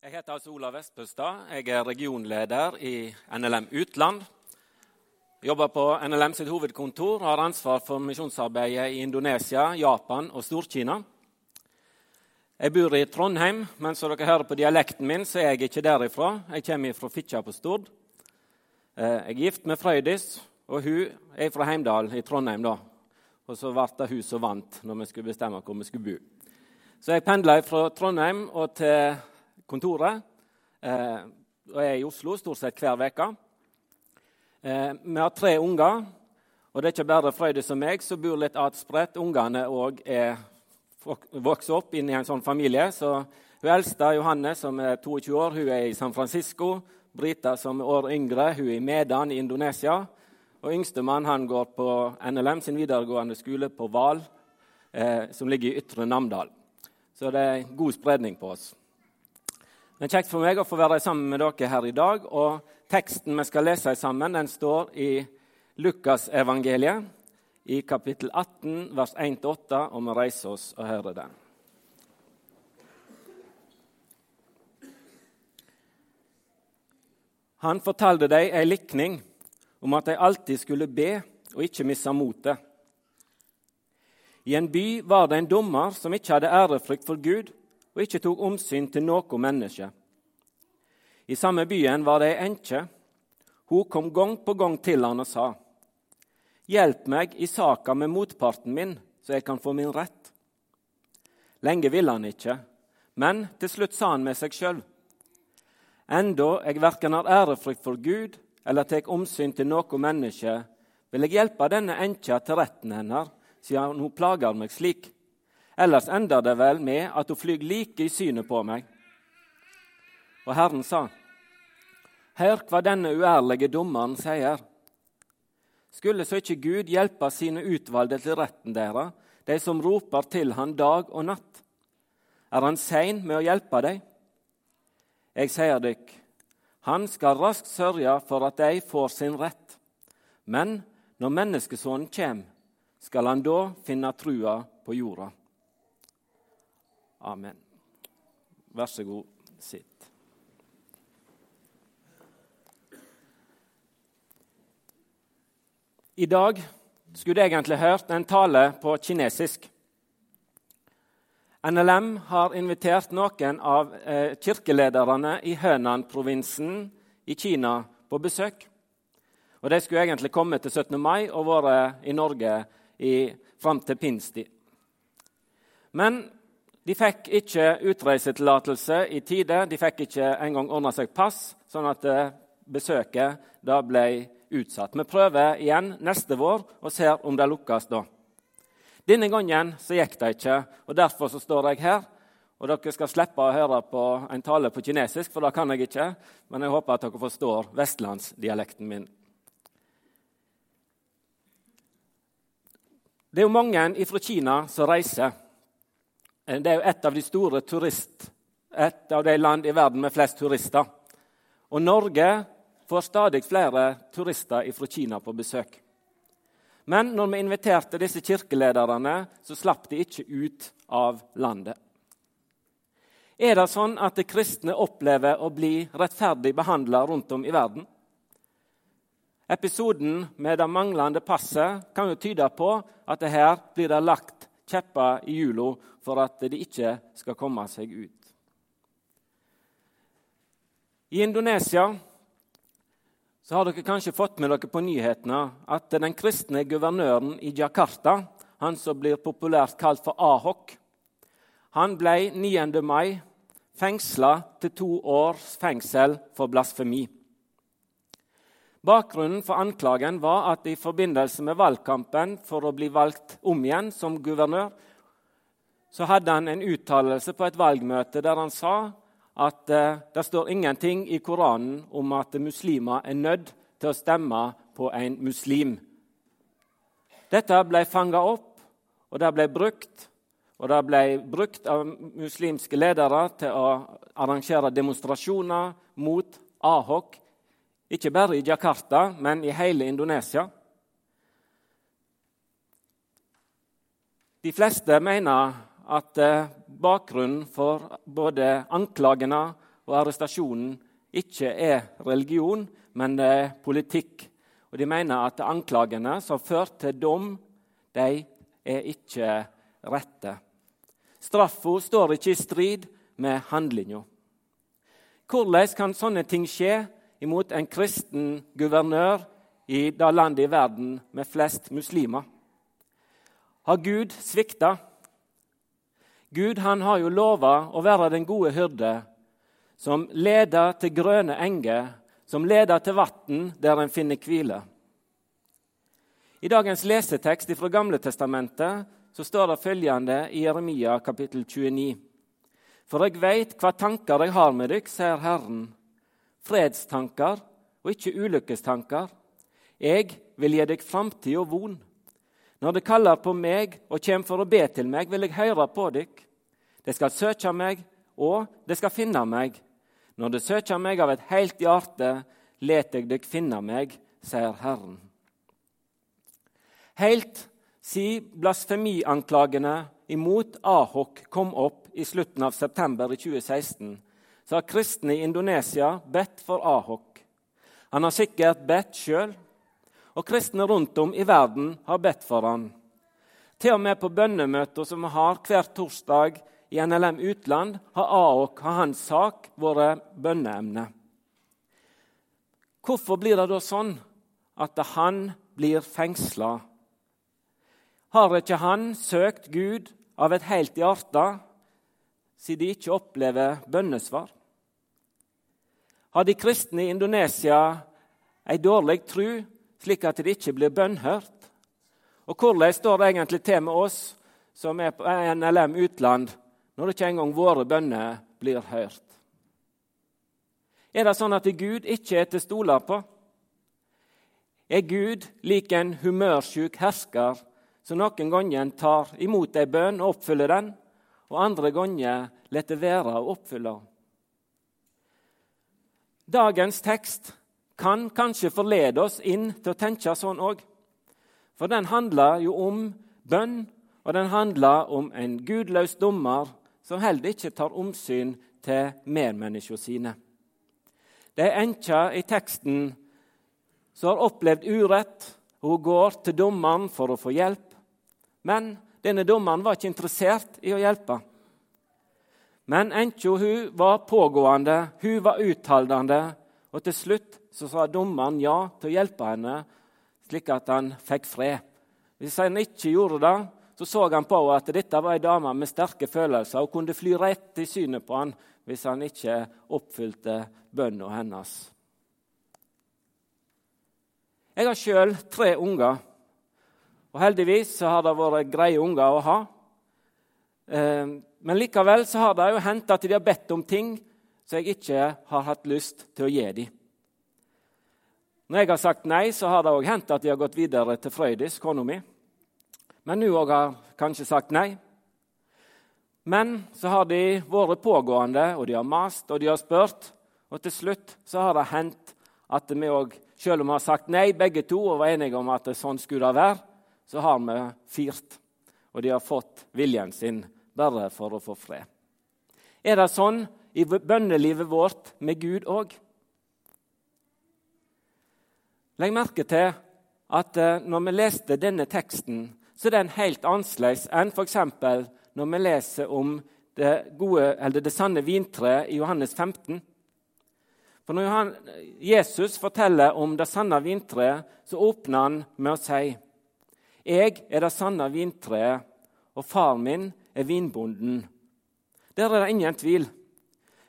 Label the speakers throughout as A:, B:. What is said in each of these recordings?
A: Jeg heter altså Olav Vestbøstad. Jeg er regionleder i NLM Utland. Jobber på NLM sitt hovedkontor og har ansvar for misjonsarbeidet i Indonesia, Japan og Stor-Kina. Jeg bor i Trondheim, men som dere hører på dialekten min, så er jeg ikke derifra. Jeg kommer fra Fitjar på Stord. Eh, jeg er gift med Frøydis, og hun er fra Heimdal i Trondheim. da. Og så ble det hun som vant når vi skulle bestemme hvor vi skulle bo. Så jeg pendla fra Trondheim og til kontoret. Eh, og jeg er i Oslo stort sett hver uke. Eh, vi har tre unger, og det er ikke bare Frøydis og meg som bor litt atspredt. Ungene òg er vokst opp inn i en sånn familie. Så hun eldste, Johanne, som er 22 år, hun er i San Francisco. Brita, som er år yngre, hun er i Medan i Indonesia. Og yngstemann han går på NLM sin videregående skole på Val, eh, som ligger i Ytre Namdal. Så det er god spredning på oss. Det er kjekt for meg å få være sammen med dere her i dag. og Teksten vi skal lese sammen, den står i Lukasevangeliet, i kapittel 18, vers 1-8, og vi reiser oss og hører den. Han fortalte dem ei likning om at de alltid skulle be og ikke miste motet. I en by var det en dommer som ikke hadde ærefrykt for Gud og ikke tok omsyn til noe menneske. I samme byen var det ei enke. Hun kom gang på gang til han og sa:" Hjelp meg i saka med motparten min, så jeg kan få min rett. Lenge ville han ikke, men til slutt sa han med seg sjøl:" Enda jeg verken har ærefrykt for Gud eller tar omsyn til noe menneske, vil jeg hjelpe denne enka til retten hennes, siden hun plager meg slik. Ellers ender det vel med at hun flyr like i synet på meg. Og Herren sa, Hør hva denne uærlige dommeren sier. Skulle så ikke Gud hjelpe sine utvalgte til retten deres, de som roper til han dag og natt? Er han sein med å hjelpe dem? Jeg sier dykk, han skal raskt sørge for at de får sin rett. Men når menneskesonen kommer, skal han da finne trua på jorda. Amen. Vær så god, sitt. I dag skulle jeg egentlig hørt en tale på kinesisk. NLM har invitert noen av eh, kirkelederne i Hønan-provinsen i Kina på besøk. Og De skulle egentlig komme til 17. mai og vært i Norge fram til pinstid. Men de fikk ikke utreisetillatelse i tide. De fikk ikke engang ordna seg pass, sånn at eh, besøket da ble utsatt. Vi prøver igjen neste vår og ser om det lukkes da. Denne gangen så gikk det ikke, og derfor så står jeg her. Og Dere skal slippe å høre på en tale på kinesisk, for det kan jeg ikke. Men jeg håper at dere forstår vestlandsdialekten min. Det er jo mange fra Kina som reiser. Det er jo et av de store turist, et av de land i verden med flest turister. Og Norge får stadig flere turister fra Kina på besøk. Men når vi inviterte disse kirkelederne, så slapp de ikke ut av landet. Er det sånn at de kristne opplever å bli rettferdig behandla rundt om i verden? Episoden med det manglende passet kan jo tyde på at det her blir det lagt kjepper i hjula for at de ikke skal komme seg ut. I Indonesia så har dere kanskje fått med dere på nyhetene at den kristne guvernøren i Jakarta, han som blir populært kalt for Ahok, han ble 9. mai fengsla til to års fengsel for blasfemi. Bakgrunnen for anklagen var at i forbindelse med valgkampen for å bli valgt om igjen som guvernør, så hadde han en uttalelse på et valgmøte der han sa at eh, det står ingenting i Koranen om at muslimer er nødt til å stemme på en muslim. Dette ble fanga opp, og det ble brukt. Og det ble brukt av muslimske ledere til å arrangere demonstrasjoner mot Ahok, ikke bare i Jakarta, men i hele Indonesia. De fleste mener at eh, bakgrunnen for både anklagene og arrestasjonen ikke er religion, men det er politikk. Og de mener at anklagene som førte til dom, de er ikke rette. Straffa står ikke i strid med handlinga. Hvordan kan sånne ting skje imot en kristen guvernør i det landet i verden med flest muslimer? Har Gud svikta? Gud han har jo lova å være den gode hyrde, som leder til grønne enger, som leder til vann der en finner hvile. I dagens lesetekst fra Gamle testamentet så står det følgende i Jeremia kapittel 29. For jeg veit hva tanker jeg har med dykk, sier Herren. Fredstanker og ikke ulykkestanker. Jeg vil gi dykk framtid og von. Når de kaller på meg og kommer for å be til meg, vil jeg høre på dykk. De skal søke meg, og de skal finne meg. Når de søker meg av et helt hjerte, let jeg dykk finne meg, sier Herren. Helt siden blasfemianklagene imot Ahok kom opp i slutten av september i 2016, så har kristne i Indonesia bedt for Ahok. Han har sikkert bedt sjøl og kristne rundt om i verden har bedt for han. Til og med på bønnemøter som vi har hver torsdag i NLM Utland, har AOK og hans sak vært bønneemne. Hvorfor blir det da sånn at han blir fengsla? Har ikke han søkt Gud av et helt hjerte, siden de ikke opplever bønnesvar? Har de kristne i Indonesia ei dårlig tru slik at det ikke blir bønnhørt? Og hvordan står det egentlig til med oss som er på NLM utland, når ikke engang våre bønner blir hørt? Er det sånn at Gud ikke er til å stole på? Er Gud lik en humørsjuk hersker som noen ganger tar imot ei bønn og oppfyller den, og andre ganger lar det være å oppfylle? Dagens tekst kan kanskje forlede oss inn til å tenke sånn òg. For den handler jo om bønn, og den handler om en gudløs dommer som heller ikke tar omsyn til medmenneskene sine. Det er enka i teksten som har opplevd urett. Hun går til dommeren for å få hjelp, men denne dommeren var ikke interessert i å hjelpe. Men enka var pågående, hun var utholdende, og til slutt så sa dommeren ja til å hjelpe henne, slik at han fikk fred. Hvis han ikke gjorde det, så så han på at dette var ei dame med sterke følelser og kunne fly rett i synet på han hvis han ikke oppfylte bønna hennes. Jeg har sjøl tre unger, og heldigvis har det vært greie unger å ha. Eh, men likevel har det jo hendt at de har bedt om ting som jeg ikke har hatt lyst til å gi dem. Når jeg har sagt nei, så har det òg hendt at de har gått videre til Frøydis, kona mi. Men hun òg har kanskje sagt nei. Men så har de vært pågående, og de har mast og de har spurt. Og til slutt så har det hendt at vi òg, selv om vi har sagt nei begge to og var enige om at sånn skulle det være, så har vi firt. Og de har fått viljen sin bare for å få fred. Er det sånn i bønnelivet vårt med Gud òg. Legg merke til at eh, når vi leste denne teksten, så er den helt annerledes enn f.eks. når vi leser om det, gode, det sanne vintreet i Johannes 15. For Når Jesus forteller om det sanne vintreet, så åpner han med å si Jeg er det sanne vintreet, og far min er vinbonden. Der er det ingen tvil.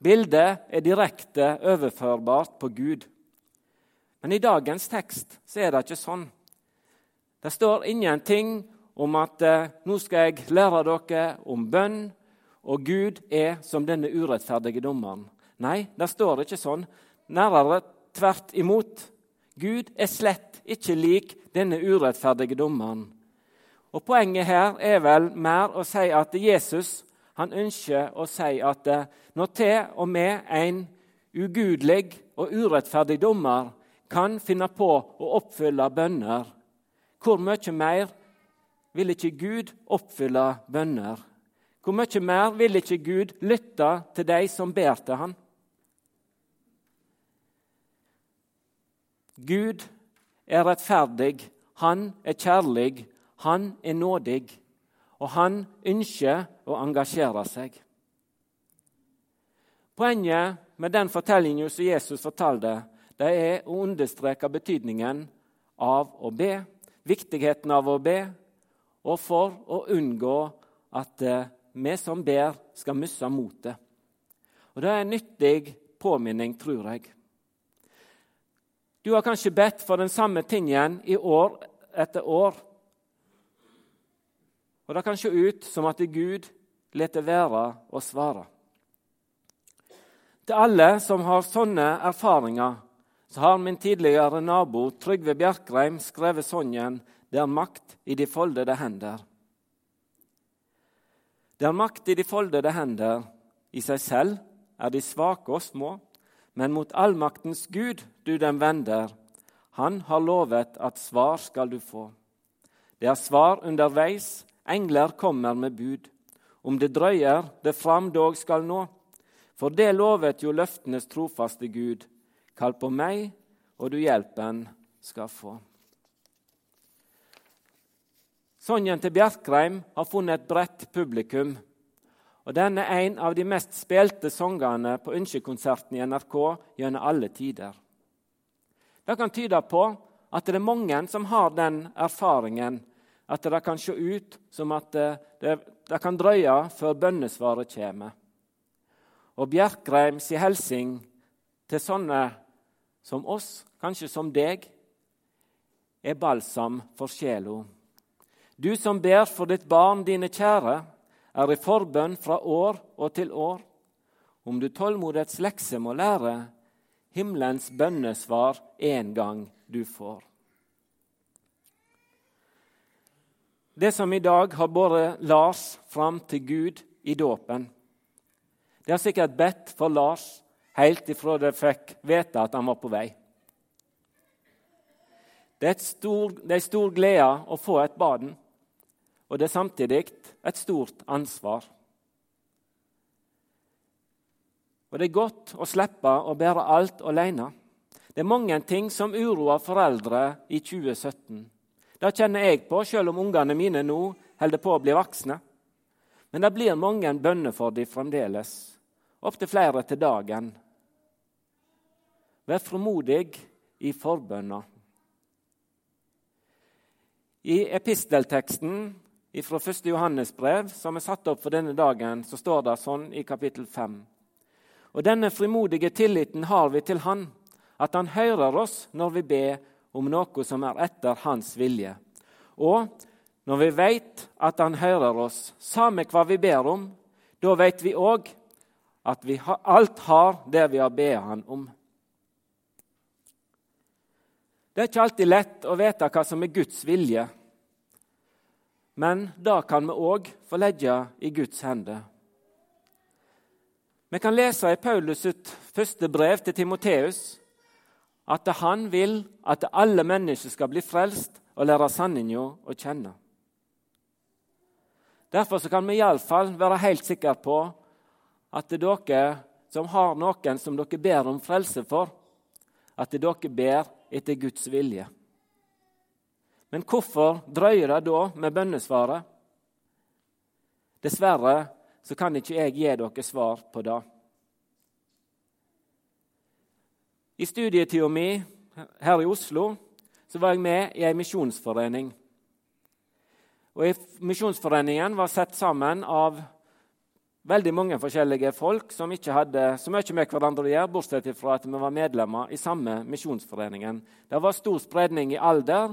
A: Bildet er direkte overførbart på Gud. Men i dagens tekst så er det ikke sånn. Det står ingenting om at eh, nå skal jeg lære dere om bønn, og Gud er som denne urettferdige dommeren. Nei, det står ikke sånn. Nærmere tvert imot. Gud er slett ikke lik denne urettferdige dommeren. Og Poenget her er vel mer å si at Jesus han ønsker å si at eh, når til og med en ugudelig og urettferdig dommer kan finne på å oppfylle bønner, hvor mye mer vil ikke Gud oppfylle bønner? Hvor mye mer vil ikke Gud lytte til de som ber til ham? Gud er rettferdig, han er kjærlig, han er nådig, og han ønsker å engasjere seg. Poenget med den fortellingen som Jesus fortalte, det er å understreke betydningen av å be, viktigheten av å be, og for å unngå at eh, vi som ber, skal miste motet. Og Det er en nyttig påminning, tror jeg. Du har kanskje bedt for den samme tingen i år etter år. Og det kan se ut som at Gud lar være å svare. Til alle som har sånne erfaringer, så har min tidligere nabo Trygve Bjerkreim skrevet sangen 'Det er makt i de foldede hender'. Det er makt i de foldede hender. I seg selv er de svake og små, men mot allmaktens Gud du dem vender. Han har lovet at svar skal du få. Det er svar underveis, engler kommer med bud. Om det drøyer, det fram dog skal nå. For det lovet jo løftenes trofaste Gud. Kall på meg, og du hjelpen skal få. Sonjen til Bjerkreim har funnet et bredt publikum. Og Den er en av de mest spilte sangene på ønskekonserten i NRK gjennom alle tider. Det kan tyde på at det er mange som har den erfaringen at det kan se ut som at det, det, det kan drøye før bønnesvaret kommer. Og Bjerkreim sier hilsing til sånne som oss, kanskje som deg, er balsam for sjela. Du som ber for ditt barn, dine kjære, er i forbønn fra år og til år. Om du tålmodighets lekse må lære, himmelens bønnesvar en gang du får. Det som i dag har båret Lars fram til Gud i dåpen, det har sikkert bedt for Lars helt ifra de fikk vite at han var på vei. Det er, stor, det er stor glede å få et baden, og det er samtidig et stort ansvar. Og det er godt å slippe å bære alt alene. Det er mange ting som uroer foreldre i 2017. Det kjenner jeg på, selv om ungene mine nå holder på å bli voksne. Men det blir mange bønner for dem fremdeles, opptil flere til dagen. Vær frimodig i forbønna. I epistelteksten fra 1. Johannes brev, som er satt opp for denne dagen, så står det sånn i kapittel 5. Og denne frimodige tilliten har vi til Han, at Han hører oss når vi ber om noe som er etter Hans vilje. Og når vi vet at Han hører oss, samme hva vi ber om, da vet vi òg at vi alt har det vi har bedt Han om. Det er ikke alltid lett å vite hva som er Guds vilje. Men det kan vi òg få legge i Guds hender. Vi kan lese i Paulus sitt første brev til Timoteus at han vil at alle mennesker skal bli frelst og lære sanninga å kjenne. Derfor kan vi iallfall være helt sikre på at dere som har noen som dere ber om frelse for, at dere ber etter Guds vilje. Men hvorfor drøyer det da med bønnesvaret? Dessverre så kan ikke jeg gi dere svar på det. I studietida mi her i Oslo så var jeg med i ei misjonsforening. Og Misjonsforeningen var satt sammen av veldig mange forskjellige folk som ikke hadde så mye med hverandre å gjøre, bortsett fra at vi var medlemmer i samme misjonsforeningen. Det var stor spredning i alder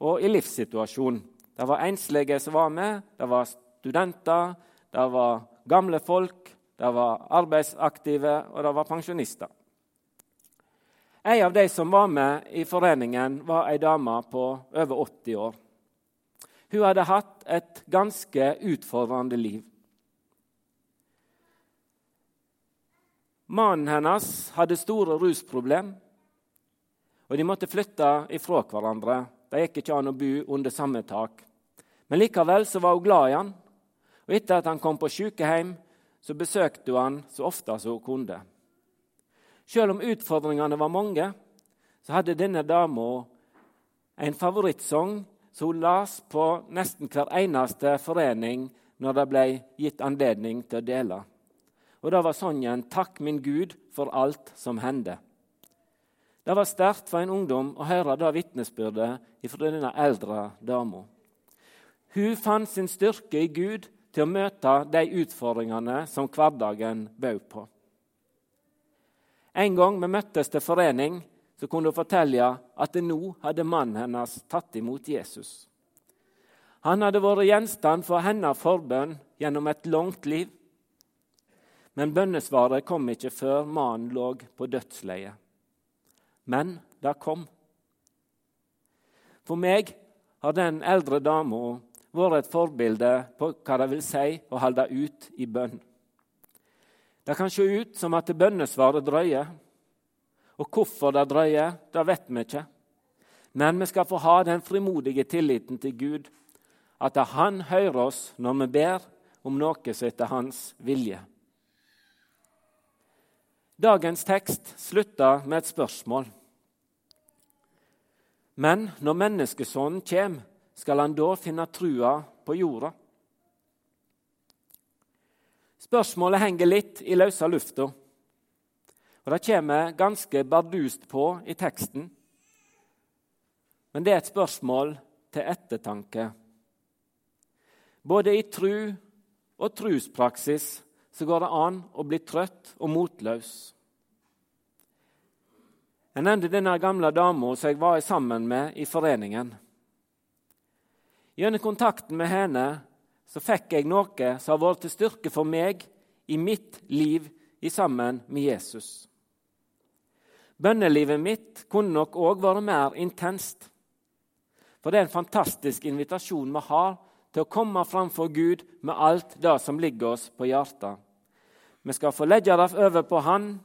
A: og i livssituasjon. Det var enslige som var med, det var studenter, det var gamle folk, det var arbeidsaktive, og det var pensjonister. En av de som var med i foreningen, var ei dame på over 80 år. Hun hadde hatt et ganske utfordrende liv. Mannen hennes hadde store rusproblem, og de måtte flytte ifra hverandre det gikk ikke an å bo under samme tak. Men likevel så var hun glad i han. Og etter at han kom på sykehjem, så besøkte hun han så ofte som hun kunne. Selv om utfordringene var mange, så hadde denne dama en favorittsang som hun las på nesten hver eneste forening når det ble gitt anledning til å dele. Og Det var sangen 'Takk, min Gud, for alt som hender'. Det var sterkt for en ungdom å høre det vitnesbyrdet fra denne eldre dama. Hun fant sin styrke i Gud til å møte de utfordringene som hverdagen bød på. En gang vi møttes til forening, så kunne hun fortelle at nå hadde mannen hennes tatt imot Jesus. Han hadde vært gjenstand for hennes forbønn gjennom et langt liv. Men bønnesvaret kom ikke før mannen lå på dødsleiet. Men det kom. For meg har den eldre dama vært et forbilde på hva det vil si å holde ut i bønn. Det kan se ut som at bønnesvaret drøyer. Og hvorfor det drøyer, det vet vi ikke. Men vi skal få ha den frimodige tilliten til Gud, at Han hører oss når vi ber om noe som etter Hans vilje. Dagens tekst slutter med et spørsmål. Men når menneskesonen kommer, skal han da finne trua på jorda? Spørsmålet henger litt i løse lufta. Og Det kommer ganske bardust på i teksten. Men det er et spørsmål til ettertanke. Både i tru og truspraksis så går det an å bli trøtt og motløs. Jeg nevnte denne gamle dama som jeg var sammen med i foreningen. Gjennom kontakten med henne så fikk jeg noe som har vært til styrke for meg i mitt liv i sammen med Jesus. Bønnelivet mitt kunne nok òg vært mer intenst. For det er en fantastisk invitasjon vi har til å komme framfor Gud med alt det som ligger oss på hjertet. Vi skal få legge det over på Han.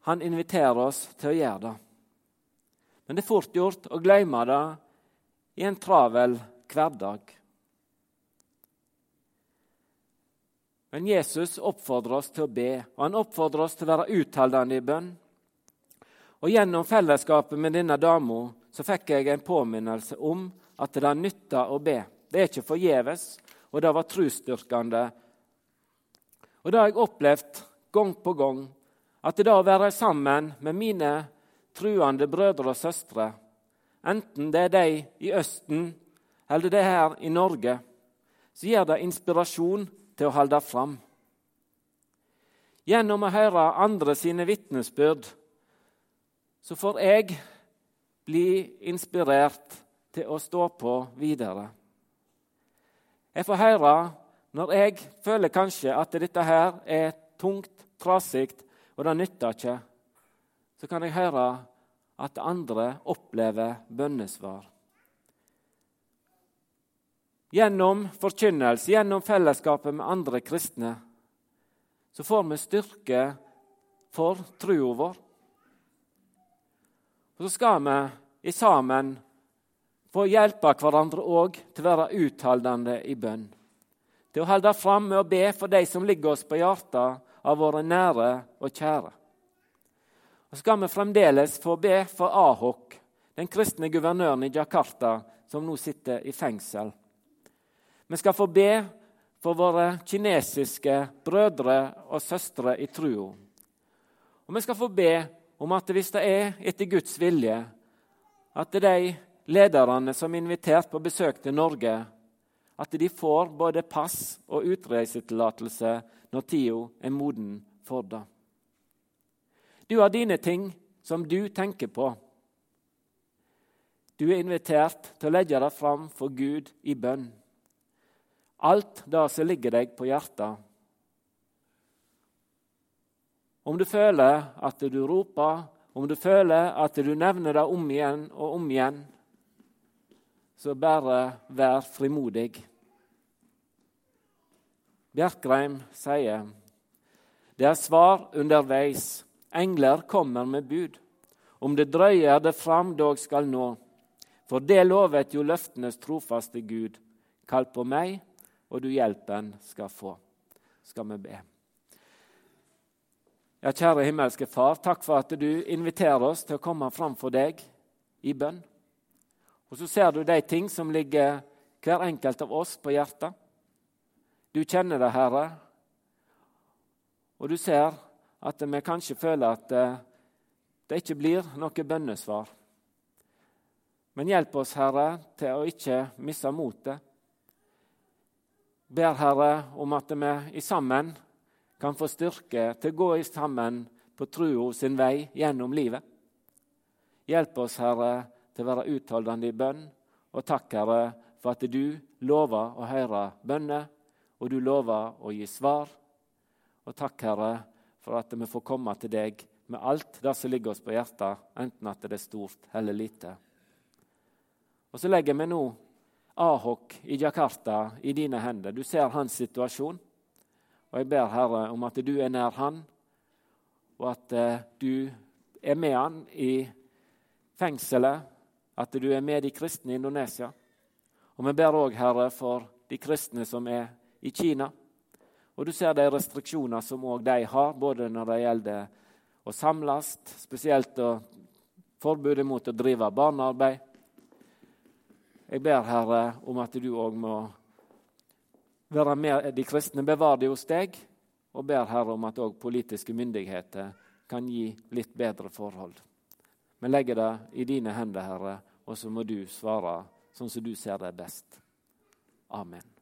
A: Han inviterer oss til å gjøre det. Men det er fort gjort å glemme det i en travel hverdag. Men Jesus oppfordrer oss til å be, og han oppfordrer oss til å være utholdende i bønn. Og Gjennom fellesskapet med denne dama fikk jeg en påminnelse om at det nytter å be. Det er ikke forgjeves, og det var trosstyrkende. Og det har jeg opplevd gang på gang, at det å være sammen med mine truende brødre og søstre, enten det er de i Østen eller det er her i Norge, så gir det inspirasjon til å holde fram. Gjennom å høre andre sine vitnesbyrd så får jeg bli inspirert til å stå på videre. Jeg får høre når jeg føler kanskje at dette her er tungt, trasig, og det nytter ikke, så kan jeg høre at andre opplever bønnesvar. Gjennom forkynnelse, gjennom fellesskapet med andre kristne, så får vi styrke for trua vår. Og så skal vi i sammen få hjelpe hverandre òg til å være utholdende i bønn. Til å holde fram med å be for de som ligger oss på hjertet av våre nære og kjære. Og skal vi fremdeles få be for Ahok, den kristne guvernøren i Jakarta, som nå sitter i fengsel. Vi skal få be for våre kinesiske brødre og søstre i trua. Og vi skal få be om at hvis det er etter Guds vilje, at de lederne som er invitert på besøk til Norge, at de får både pass og utreisetillatelse når tida er moden for det. Du har dine ting som du tenker på. Du er invitert til å legge deg fram for Gud i bønn alt det som ligger deg på hjertet. Om du føler at du roper, om du føler at du nevner det om igjen og om igjen, så bare vær frimodig. Bjerkreim sier det er svar underveis. Engler kommer med bud. Om det drøyer det fram dog skal nå. For det lovet jo løftenes trofaste Gud. Kall på meg, og du hjelpen skal få. Skal vi be. Ja, kjære himmelske Far, takk for at du inviterer oss til å komme fram for deg i bønn. Og så ser du de ting som ligger hver enkelt av oss på hjertet. Du kjenner det, Herre, og du ser at vi kanskje føler at eh, det ikke blir noe bønnesvar. Men hjelp oss, Herre, til å ikke miste motet. Ber, Herre, om at vi i sammen kan få styrke til å gå sammen på trua sin vei gjennom livet. Hjelp oss, Herre, til å være utholdende i bønn. Og takk, Herre, for at du lover å høre bønner, og du lover å gi svar. Og takk, Herre, for at vi får komme til deg med alt det som ligger oss på hjertet, enten at det er stort eller lite. Og så legger vi nå Ahok i Jakarta i dine hender. Du ser hans situasjon. Og jeg ber, Herre, om at du er nær han, og at uh, du er med han i fengselet, at du er med de kristne i Indonesia. Og vi ber òg, Herre, for de kristne som er i Kina. Og du ser de restriksjoner som òg de har, både når det gjelder å samles, spesielt og forbudet mot å drive barnearbeid. Jeg ber, Herre, om at du òg må være med de kristne, bevare de hos deg, og ber Herre om at òg politiske myndigheter kan gi litt bedre forhold. Vi legger det i dine hender, Herre, og så må du svare sånn som du ser det best. Amen.